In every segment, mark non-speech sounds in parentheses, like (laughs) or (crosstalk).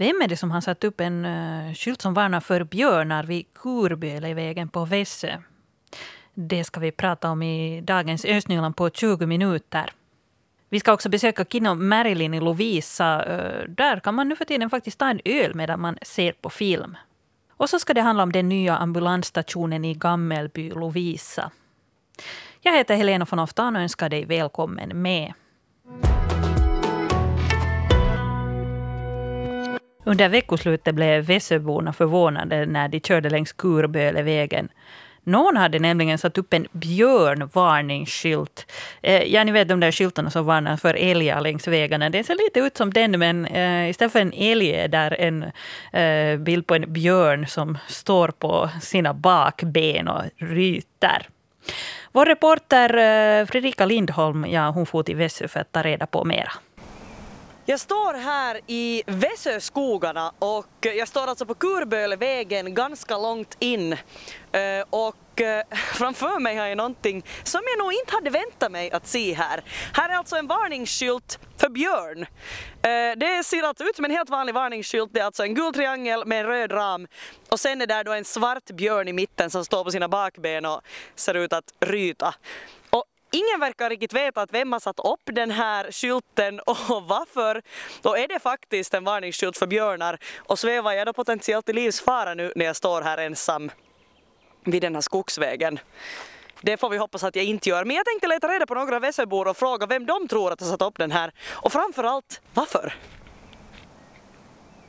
Vem är det som har satt upp en uh, skylt som varnar för björnar vid Kurbölevägen på Vässö? Det ska vi prata om i dagens Östnyland på 20 minuter. Vi ska också besöka Kino Marilyn i Lovisa. Uh, där kan man nu för tiden faktiskt ta en öl medan man ser på film. Och så ska det handla om den nya ambulansstationen i Gammelby, Lovisa. Jag heter Helena von Oftan och önskar dig välkommen med. Under veckoslutet blev Vässöborna förvånade när de körde längs Kurbölevägen. Någon hade nämligen satt upp en björnvarningsskylt. Eh, ja, ni vet de där skyltarna som varnar för älgar längs vägarna. Det ser lite ut som den, men eh, istället för en älg är där en eh, bild på en björn som står på sina bakben och ryter. Vår reporter eh, Fredrika Lindholm, ja, hon for till Vässö för att ta reda på mera. Jag står här i Väsöskogarna och jag står alltså på Kurbölevägen ganska långt in. Eh, och eh, (laughs) framför mig har jag någonting som jag nog inte hade väntat mig att se här. Här är alltså en varningsskylt för björn. Eh, det ser alltså ut som en helt vanlig varningsskylt. Det är alltså en gul triangel med en röd ram och sen är där då en svart björn i mitten som står på sina bakben och ser ut att ryta. Ingen verkar riktigt veta att vem har satt upp den här skylten och varför. Då är det faktiskt en varningsskylt för björnar och svävar jag då potentiellt i livsfara nu när jag står här ensam vid den här skogsvägen. Det får vi hoppas att jag inte gör. Men jag tänkte leta reda på några Väsöbor och fråga vem de tror att har satt upp den här. Och framförallt, varför?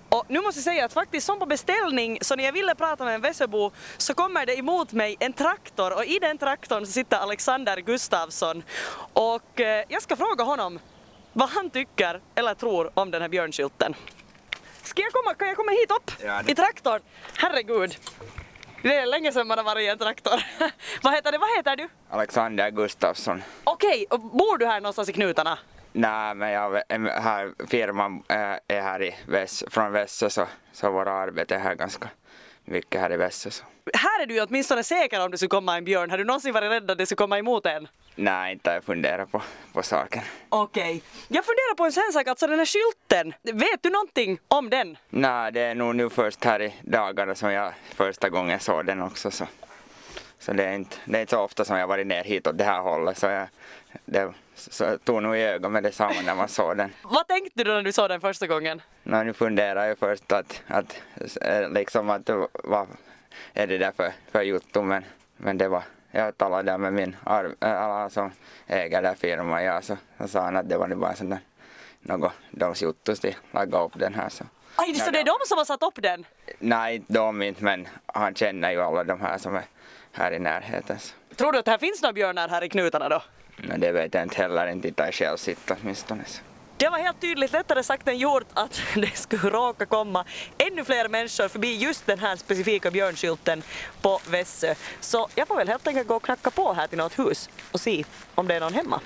Och nu måste jag säga att faktiskt som på beställning, så när jag ville prata med en Väsöbo så kommer det emot mig en traktor och i den traktorn så sitter Alexander Gustafsson. Och eh, jag ska fråga honom vad han tycker eller tror om den här björnskylten. Ska jag komma, kan jag komma hit upp ja, i traktorn? Herregud. Det är länge sedan man har varit i en traktor. (laughs) vad heter det? Vad heter du? Alexander Gustafsson. Okej, och bor du här någonstans i knutarna? Nej, men jag här, firman är här i Väs, från Vässö så, så våra arbete är här ganska mycket här i Vässö. Så. Här är du ju åtminstone säker om det skulle komma en björn. Har du någonsin varit rädd att det skulle komma emot en? Nej, inte har jag funderat på, på saken. Okej. Okay. Jag funderar på en sån sak, alltså den här skylten. Vet du någonting om den? Nej, det är nog nu först här i dagarna som jag första gången såg den också. Så, så det, är inte, det är inte så ofta som jag varit ner hit åt det här hållet. Så jag, det så tog nog i ögonen med detsamma när man såg den. Vad tänkte du när du såg den första gången? No, nu funderar jag först att, att liksom att vad är det där för, för jotto men, men det var jag talade där med min arv, alla som äger den firman, ja, så, så sa han att det var bara sån där något de juttus till laga upp den här så. Aj, så det är de som har satt upp den? Nej, de inte, men han känner ju alla de här som är här i närheten. Så. Tror du att det här finns några björnar här i knutarna då? Men det vet jag inte heller, inte i själv sitta åtminstone. Det var helt tydligt lättare sagt än gjort att (laughs) det skulle råka komma ännu fler människor förbi just den här specifika björnskylten på Vässö. Så jag får väl helt enkelt gå och knacka på här till något hus och se om det är någon hemma.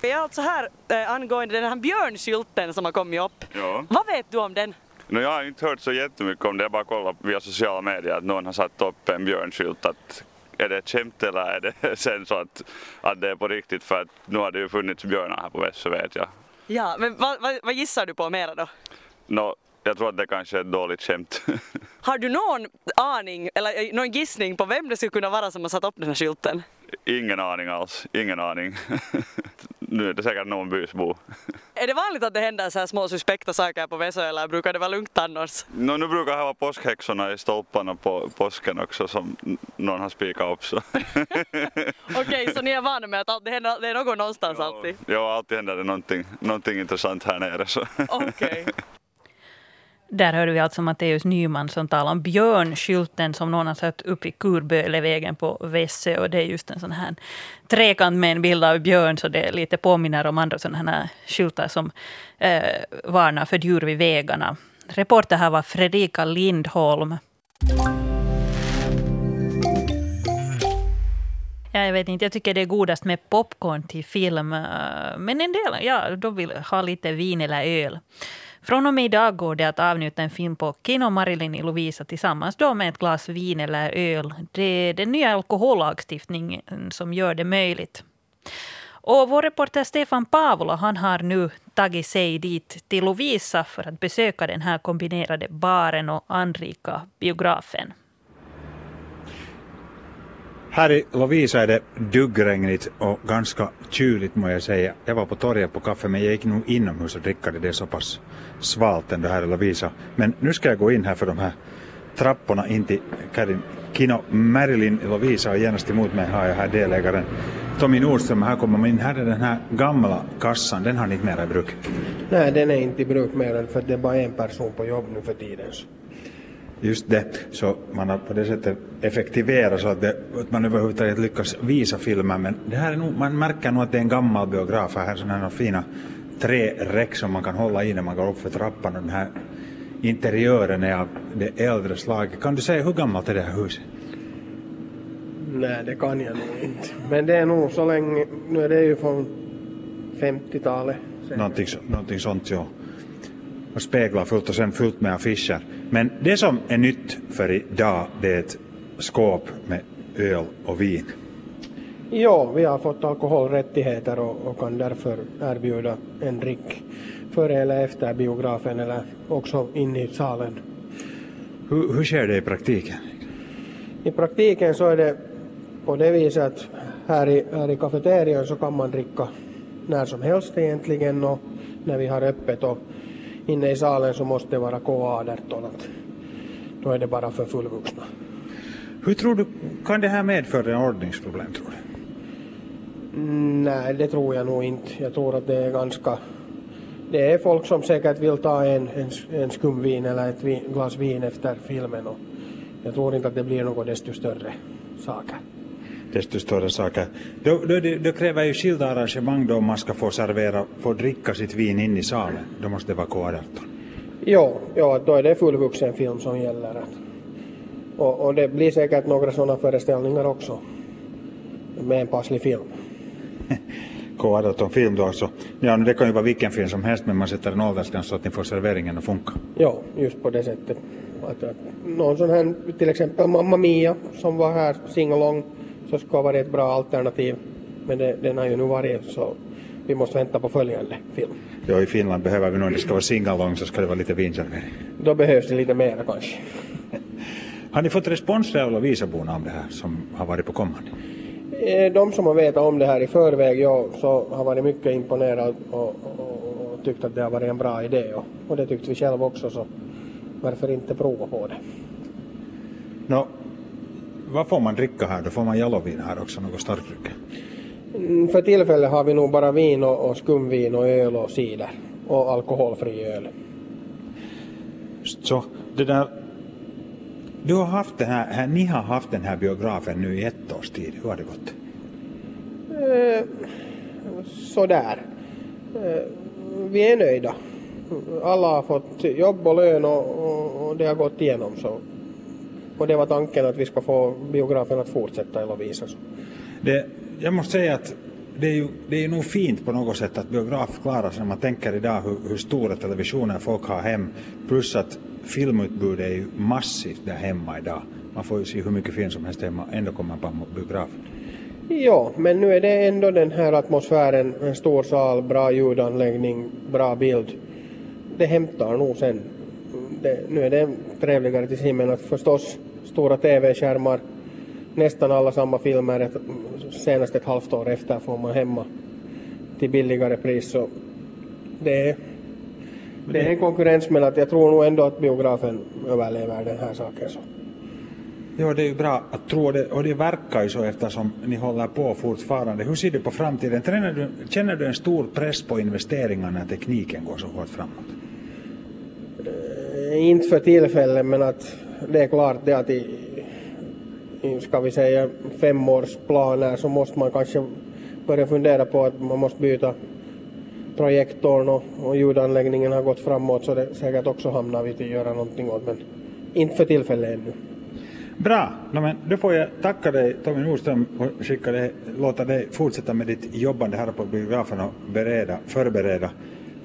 Jag är alltså här äh, angående den här björnskylten som har kommit upp. Ja. Vad vet du om den? No, jag har inte hört så jättemycket om det, jag bara kollat via sociala medier att någon har satt upp en björnskylt att är det ett skämt eller är det (laughs) sen så att, att det är på riktigt för att nu har det ju funnits björnar här på Vässö vet jag. Ja, men vad, vad, vad gissar du på mera då? No, jag tror att det kanske är ett dåligt skämt. (laughs) Har du någon aning eller någon gissning på vem det skulle kunna vara som har satt upp den här skylten? Ingen aning alls, ingen aning. (laughs) nu är det säkert någon bysbo. Är det vanligt att det händer så här små suspekta saker på Vesö eller brukar det vara lugnt annars? No, nu brukar det vara påskhäxorna i stolparna på påsken också som någon har spikat upp. (laughs) Okej, okay, så ni är vana med att det, händer, det är något någonstans ja, alltid? Ja, alltid händer det någonting, någonting intressant här nere. Okej. Okay. Där hörde vi alltså Matteus Nyman som talar om björnskylten som någon har satt upp i Kurbölevägen på Vässö. Och det är just en sån här trekant med en bild av björn, så det lite påminner om andra sådana här skyltar som eh, varnar för djur vid vägarna. Reporter här var Fredrika Lindholm. Ja, jag vet inte, jag tycker det är godast med popcorn till film. Eh, men en del, ja, de vill ha lite vin eller öl. Från och med idag går det att avnjuta en film på Kino Marilyn i Lovisa tillsammans då med ett glas vin eller öl. Det är den nya alkohollagstiftningen som gör det möjligt. Och vår reporter Stefan Pavola han har nu tagit sig dit till Lovisa för att besöka den här kombinerade baren och anrika biografen. Här i Lovisa är det duggregnigt och ganska kyligt må jag säga. Jag var på torget på kaffe men jag gick nog inomhus och drickade. Det är så pass svalt ändå här i Lovisa. Men nu ska jag gå in här för de här trapporna in till Karin Kino Marilyn i Lovisa och genast emot mig har jag här delägaren Tommy Nordström. Här kommer man in. Här är den här gamla kassan. Den har ni inte mera i bruk. Nej, den är inte i bruk mer än för det är bara en person på jobb nu för tiden. Just det, så man har på det sättet effektiverat så att, det, att man överhuvudtaget lyckas visa filmer. Men det här är nog, man märker nog att det är en gammal biograf. Här sådana här fina träräck som man kan hålla i när man går upp för trappan. Och den här interiören är av det äldre slaget. Kan du säga hur gammalt är det här huset? Nej, det kan jag nog inte. Men det är nog så länge, nu är det ju från 50-talet. Någonting, någonting sånt, ja. Och speglar fullt och sen fullt med affischer. Men det som är nytt för idag, det är ett skåp med öl och vin. Ja, vi har fått alkoholrättigheter och, och kan därför erbjuda en dryck före eller efter biografen eller också inne i salen. Hur, hur sker det i praktiken? I praktiken så är det på det viset att här i, här i kafeterian så kan man dricka när som helst egentligen och när vi har öppet och inne i salen så måste det vara K18 att då är det bara för fullvuxna. Hur tror du, kan det här medföra ordningsproblem tror du? Mm, Nej, det tror jag nog inte. Jag tror att det är ganska... Det är folk som säkert vill ta en, en, en skumvin eller ett vin, glas vin efter filmen och jag tror inte att det blir något desto större saker. Desto större saker. Då, då, det- då kräver ju skilda arrangemang då om man ska få servera, få dricka sitt vin in i salen. Då måste det vara K18. Jo, jo, då är det fullvuxen film som gäller. Och, och det blir säkert några sådana föreställningar också. Med en passlig film. (laughs) K18 film då alltså. Ja, det kan ju vara vilken film som helst men man sätter en åldersgräns så att ni får serveringen att funka. Jo, just på det sättet. Att, att någon sån här, till exempel Mamma Mia som var här singalong så ska vara ett bra alternativ. Men det, den har ju nu varit så vi måste vänta på följande film. Ja, i Finland behöver vi nog, det ska vara singalong så ska det vara lite vinservering. Då behövs det lite mera kanske. (laughs) Har ni fått respons från Lovisaborna om det här som har varit på kommande? Eh, De som har vetat om det här i förväg ja, så har varit mycket imponerade och, och, och, och tyckt att det har varit en bra idé och, och det tyckte vi själva också så varför inte prova på det. Nå, vad får man dricka här då? Får man jalovin här också, något starkdryck? Mm, För tillfället har vi nog bara vin och, och skumvin och öl och cider och alkoholfri öl. Så det där... Du har haft den här, ni har haft den här biografen nu i ett års tid. Hur har det gått? Eh, sådär. Eh, vi är nöjda. Alla har fått jobb och lön och, och, och det har gått igenom så. Och det var tanken att vi ska få biografen att fortsätta eller visa så. Det, jag måste säga att det är, ju, det är ju nog fint på något sätt att biograf klarar sig när man tänker idag hur, hur stora televisioner folk har hem. Plus att filmutbudet är ju massivt där hemma idag. Man får ju se hur mycket film som helst hemma, ändå kommer man på biografen. Ja, men nu är det ändå den här atmosfären, en stor sal, bra ljudanläggning, bra bild. Det hämtar nog sen. Det, nu är det trevligare till simmen att förstås stora TV-skärmar, nästan alla samma filmer, ett, senast ett halvt år efter får man hemma till billigare pris. Så det, är, det är en konkurrens men att jag tror nog ändå att biografen överlever den här saken. Så. Ja, det är ju bra att tro det och det verkar ju så eftersom ni håller på fortfarande. Hur ser du på framtiden? Du, känner du en stor press på investeringarna när tekniken går så hårt framåt? Eh, inte för tillfället men att det är klart det att i, i ska vi säga femårsplaner så måste man kanske börja fundera på att man måste byta projektorn och, och ljudanläggningen har gått framåt så det säkert också hamnar vi till att göra någonting åt men inte för tillfället ännu. Bra, no, men då får jag tacka dig Tommy Nordström och skicka dig, låta dig fortsätta med ditt jobbande här på biografen och bereda, förbereda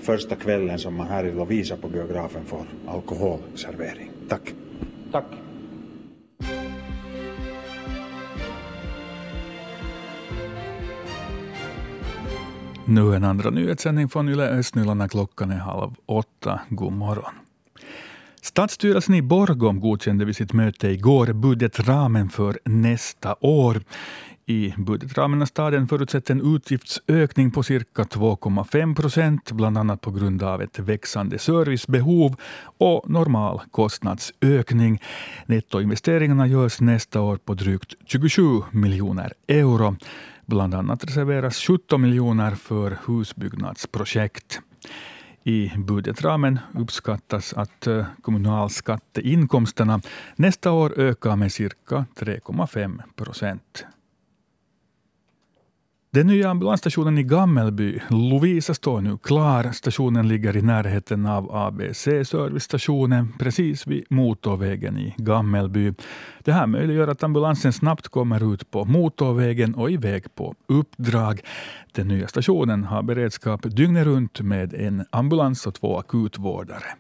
första kvällen som man här i Lovisa på biografen får alkoholservering. Tack. Tack. Nu en andra nyhetssändning från Yle Östnyland när klockan är halv åtta. God morgon. Stadsstyrelsen i Borgom godkände vid sitt möte igår budgetramen för nästa år. I budgetramen har staden förutsett en utgiftsökning på cirka 2,5 procent, bland annat på grund av ett växande servicebehov och normal kostnadsökning. Nettoinvesteringarna görs nästa år på drygt 27 miljoner euro. Bland annat reserveras 17 miljoner för husbyggnadsprojekt. I budgetramen uppskattas att eh, kommunalskatteinkomsterna nästa år ökar med cirka 3,5 procent. Den nya ambulansstationen i Gammelby, Lovisa, står nu klar. Stationen ligger i närheten av ABC servicestationen precis vid motorvägen i Gammelby. Det här möjliggör att ambulansen snabbt kommer ut på motorvägen och iväg på uppdrag. Den nya stationen har beredskap dygnet runt med en ambulans och två akutvårdare.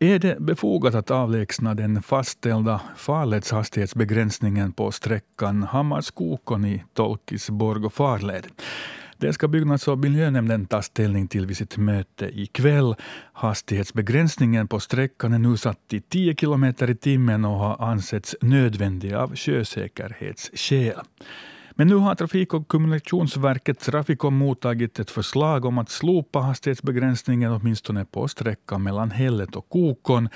Är det befogat att avlägsna den fastställda farledshastighetsbegränsningen på sträckan Hammarskokon i Tolkisborg och farled? Det ska byggnads och miljönämnden ta ställning till vid sitt möte ikväll. Hastighetsbegränsningen på sträckan är nu satt till 10 km i timmen och har ansetts nödvändig av sjösäkerhetsskäl. Men nu har Trafik och kommunikationsverket Trafikom mottagit ett förslag om att slopa hastighetsbegränsningen åtminstone på sträckan mellan Hället och Kokon.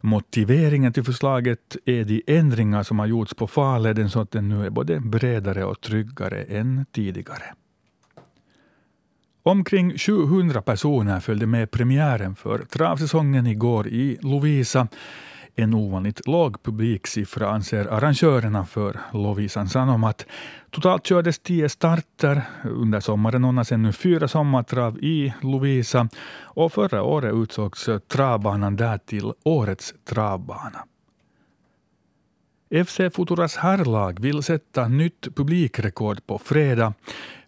Motiveringen till förslaget är de ändringar som har gjorts på farleden så att den nu är både bredare och tryggare än tidigare. Omkring 700 personer följde med premiären för travsäsongen igår i Lovisa. En ovanligt låg publiksiffra anser arrangörerna för Lovisan Sanomat. Totalt kördes tio starter. Under sommaren ordnas ännu fyra sommartrav i Lovisa och förra året utsågs travbanan där till årets travbana. FC Futuras herrlag vill sätta nytt publikrekord på fredag.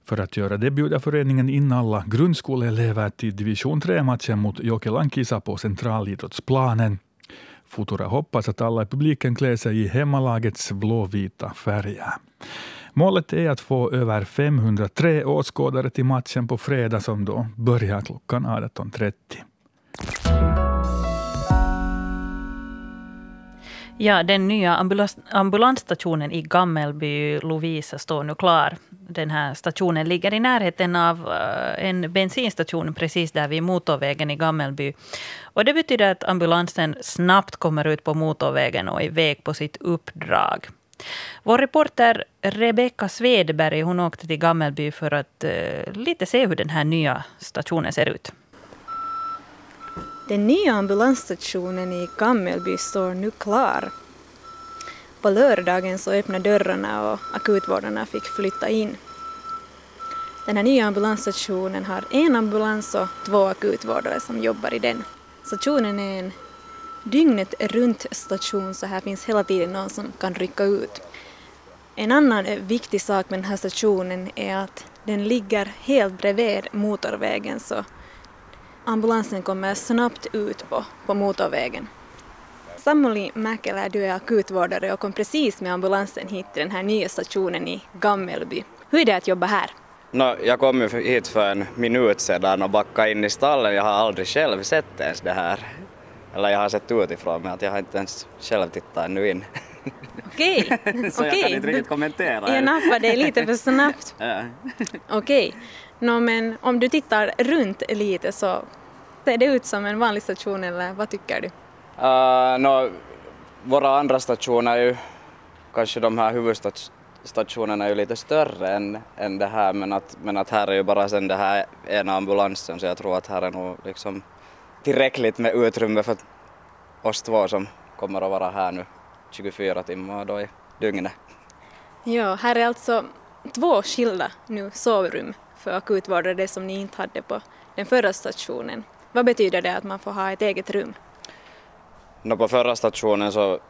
För att göra det bjuder föreningen in alla grundskoleelever till division 3-matchen mot Jokelankisa på centralidrottsplanen. Futura hoppas att alla i publiken klär sig i hemmalagets blåvita färger. Målet är att få över 503 åskådare till matchen på fredag som då börjar klockan 18.30. Ja, den nya ambulans, ambulansstationen i Gammelby, Lovisa, står nu klar. Den här stationen ligger i närheten av eh, en bensinstation precis där vid motorvägen i Gammelby. Och det betyder att ambulansen snabbt kommer ut på motorvägen och iväg på sitt uppdrag. Vår reporter Rebecka Svedberg hon åkte till Gammelby för att uh, lite se hur den här nya stationen ser ut. Den nya ambulansstationen i Gammelby står nu klar. På lördagen så öppnade dörrarna och akutvårdarna fick flytta in. Den här nya ambulansstationen har en ambulans och två akutvårdare som jobbar i den. Stationen är en dygnet runt station så här finns hela tiden någon som kan rycka ut. En annan viktig sak med den här stationen är att den ligger helt bredvid motorvägen så ambulansen kommer snabbt ut på, på motorvägen. Samuli Mäkelä, du är akutvårdare och kom precis med ambulansen hit till den här nya stationen i Gammelby. Hur är det att jobba här? No, jag kom ju hit för en minut sedan och backade in i stallen. Jag har aldrig själv sett ens det här. Eller jag har sett utifrån men att jag har inte ens själv tittat ännu in. Okej. (laughs) Så jag kan inte riktigt kommentera. Jag nappade dig lite för snabbt. (laughs) Okej. No, men om du tittar runt lite så ser det ut som en vanlig station eller vad tycker du? Uh, no, våra andra stationer är ju kanske de här huvudstationerna är ju lite större än, än det här men att, men att här är ju bara sen det här ena ambulansen så jag tror att här är nog liksom tillräckligt med utrymme för oss två som kommer att vara här nu 24 timmar då i dygnet. Ja, här är alltså två skilda nu sovrum för akutvårdare, det som ni inte hade på den förra stationen. Vad betyder det att man får ha ett eget rum? No, på förra stationen så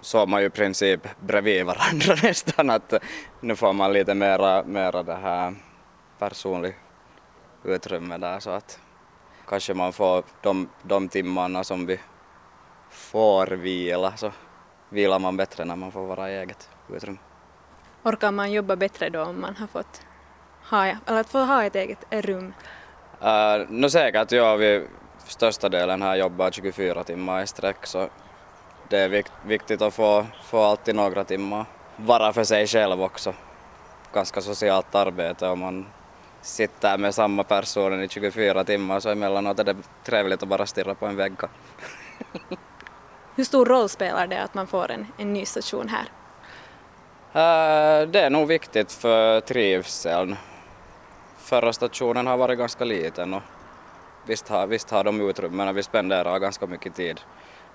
sov man ju i princip bredvid varandra (laughs) nästan att nu får man lite mera, mera det här personligt utrymme där så att kanske man får de, de timmarna som vi får vila så vilar man bättre när man får vara i eget utrymme. Orkar man jobba bättre då om man har fått ha, eller att få ha ett eget rum? Uh, no säkert, ja, vi största delen här jobbar 24 timmar i sträck så det är vikt, viktigt att få, få alltid några timmar vara för sig själv också. Ganska socialt arbete om man sitter med samma person i 24 timmar så emellanåt är det trevligt att bara stirra på en vägg. (laughs) Hur stor roll spelar det att man får en, en ny station här? Uh, det är nog viktigt för trivseln. Förra stationen har varit ganska liten och visst har, visst har de utrymmena, vi spenderar ganska mycket tid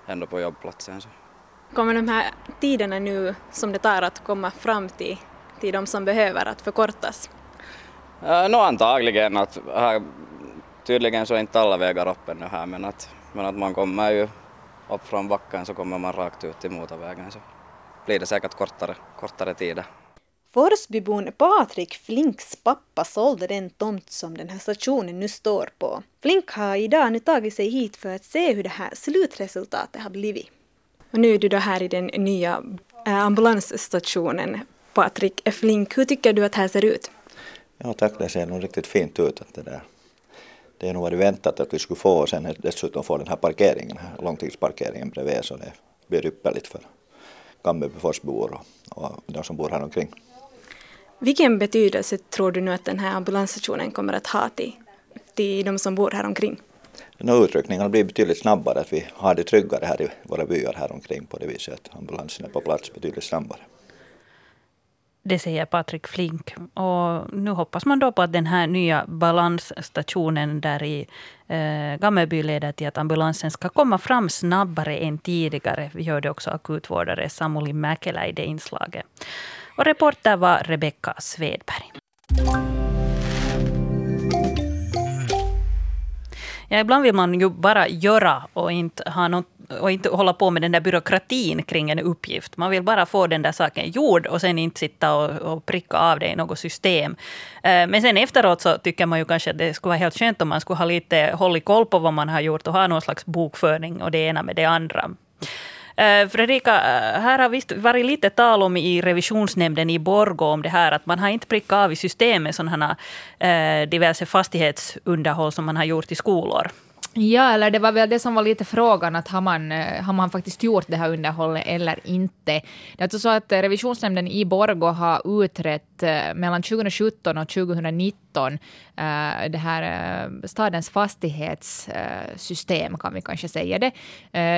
ändå på jobbplatsen. Så. Kommer de här tiderna nu som det tar att komma fram till, till de som behöver att förkortas? Uh, no, antagligen att här, tydligen så är inte alla vägar öppna nu här men att, men att man kommer ju upp från backen så kommer man rakt ut till motorvägen så blir det säkert kortare, kortare tider. Forsbybon Patrik Flinks pappa sålde den tomt som den här stationen nu står på. Flink har idag nu tagit sig hit för att se hur det här slutresultatet har blivit. Och nu är du då här i den nya eh, ambulansstationen. Patrik Flink, hur tycker du att det här ser ut? Ja tack, det ser nog riktigt fint ut. Att det, där. det är nog varit väntat att vi skulle få och sen dessutom få den här parkeringen, långtidsparkeringen bredvid så det blir ypperligt för Gammelby Forsbybor och, och de som bor här omkring. Vilken betydelse tror du nu att den här ambulansstationen kommer att ha till, till de som bor här omkring? No, utryckningarna blir betydligt snabbare, att vi har det tryggare här i våra byar här omkring på det viset att ambulansen är på plats betydligt snabbare. Det säger Patrik Flink. Och nu hoppas man då på att den här nya balansstationen där i eh, Gammelby leder till att ambulansen ska komma fram snabbare än tidigare. Vi hörde också akutvårdare Samuli Mäkelä i det inslaget. Och reporter var Rebecka Svedberg. Ja, ibland vill man ju bara göra och inte, ha något, och inte hålla på med den där byråkratin kring en uppgift. Man vill bara få den där saken gjord och sen inte sitta och, och pricka av det i något system. Eh, men sen efteråt så tycker man ju kanske att det skulle vara helt skönt om man skulle ha lite hållit koll på vad man har gjort och ha någon slags bokföring och det ena med det andra. Eh, Fredrika, eh, här har visst varit lite tal om i revisionsnämnden i Borgå om det här att man har inte prickat av i systemet sådana här eh, diverse fastighetsunderhåll som man har gjort i skolor. Ja, eller det var väl det som var lite frågan, att har man, eh, har man faktiskt gjort det här underhållet eller inte? Det är alltså så att revisionsnämnden i Borgå har utrett eh, mellan 2017 och 2019 eh, det här stadens fastighetssystem, kan vi kanske säga det.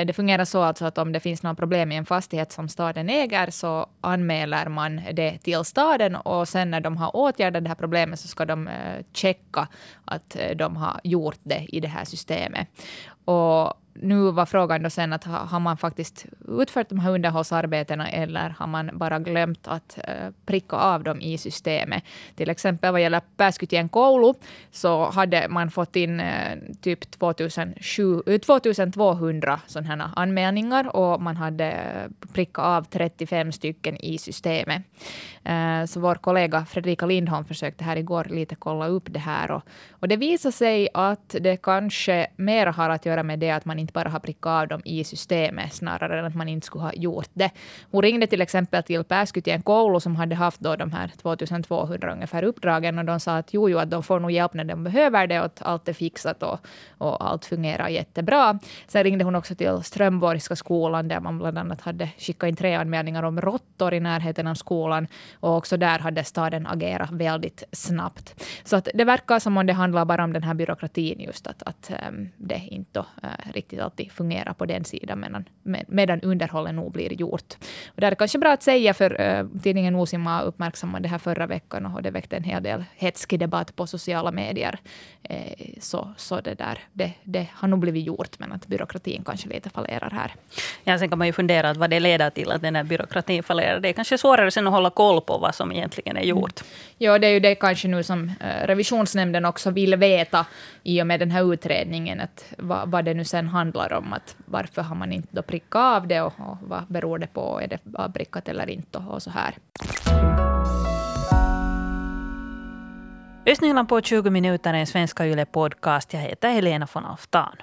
Det fungerar så alltså att om det finns några problem i en fastighet som staden äger så anmäler man det till staden och sen när de har åtgärdat det här problemet så ska de checka att de har gjort det i det här systemet. Och nu var frågan då sen att har man faktiskt utfört de här underhållsarbetena eller har man bara glömt att eh, pricka av dem i systemet. Till exempel vad gäller Pääskytien koulu så hade man fått in eh, typ 2007, 2200 eh, sådana anmälningar och man hade prickat av 35 stycken i systemet. Så vår kollega Fredrika Lindholm försökte här igår lite kolla upp det här och, och det visar sig att det kanske mer har att göra med det att man inte bara har prickat av dem i systemet snarare än att man inte skulle ha gjort det. Hon ringde till exempel till Pääskytien koulu som hade haft då de här 2200 ungefär uppdragen och de sa att jo, jo, att de får nog hjälp när de behöver det och att allt är fixat och, och allt fungerar jättebra. Sen ringde hon också till Strömborgska skolan där man bland annat hade skickat in tre anmälningar om råttor i närheten av skolan och också där hade staden agerat väldigt snabbt. Så att det verkar som om det handlar bara om den här byråkratin just att, att um, det inte uh, riktigt riktigt alltid fungerar på den sidan, medan, medan underhållet nog blir gjort. Och det är kanske bra att säga, för uh, tidningen Uusimaa uppmärksammade det här förra veckan och det väckte en hel del hetskig debatt på sociala medier. Uh, så så det, där, det, det har nog blivit gjort, men att byråkratin kanske lite fallerar här. Ja, sen kan man ju fundera vad det leder till, att den här byråkratin fallerar. Det är kanske svårare sen att hålla koll på vad som egentligen är gjort. Mm. Ja, det är ju det kanske nu som uh, revisionsnämnden också vill veta i och med den här utredningen, att vad, vad det nu sen handlar handlar om att varför har man inte då prickat av det och, och vad beror det på, är det avprickat eller inte och så här. Östnyland på 20 minuter är en Svenska Yle podcast. Jag heter Helena von Alftan.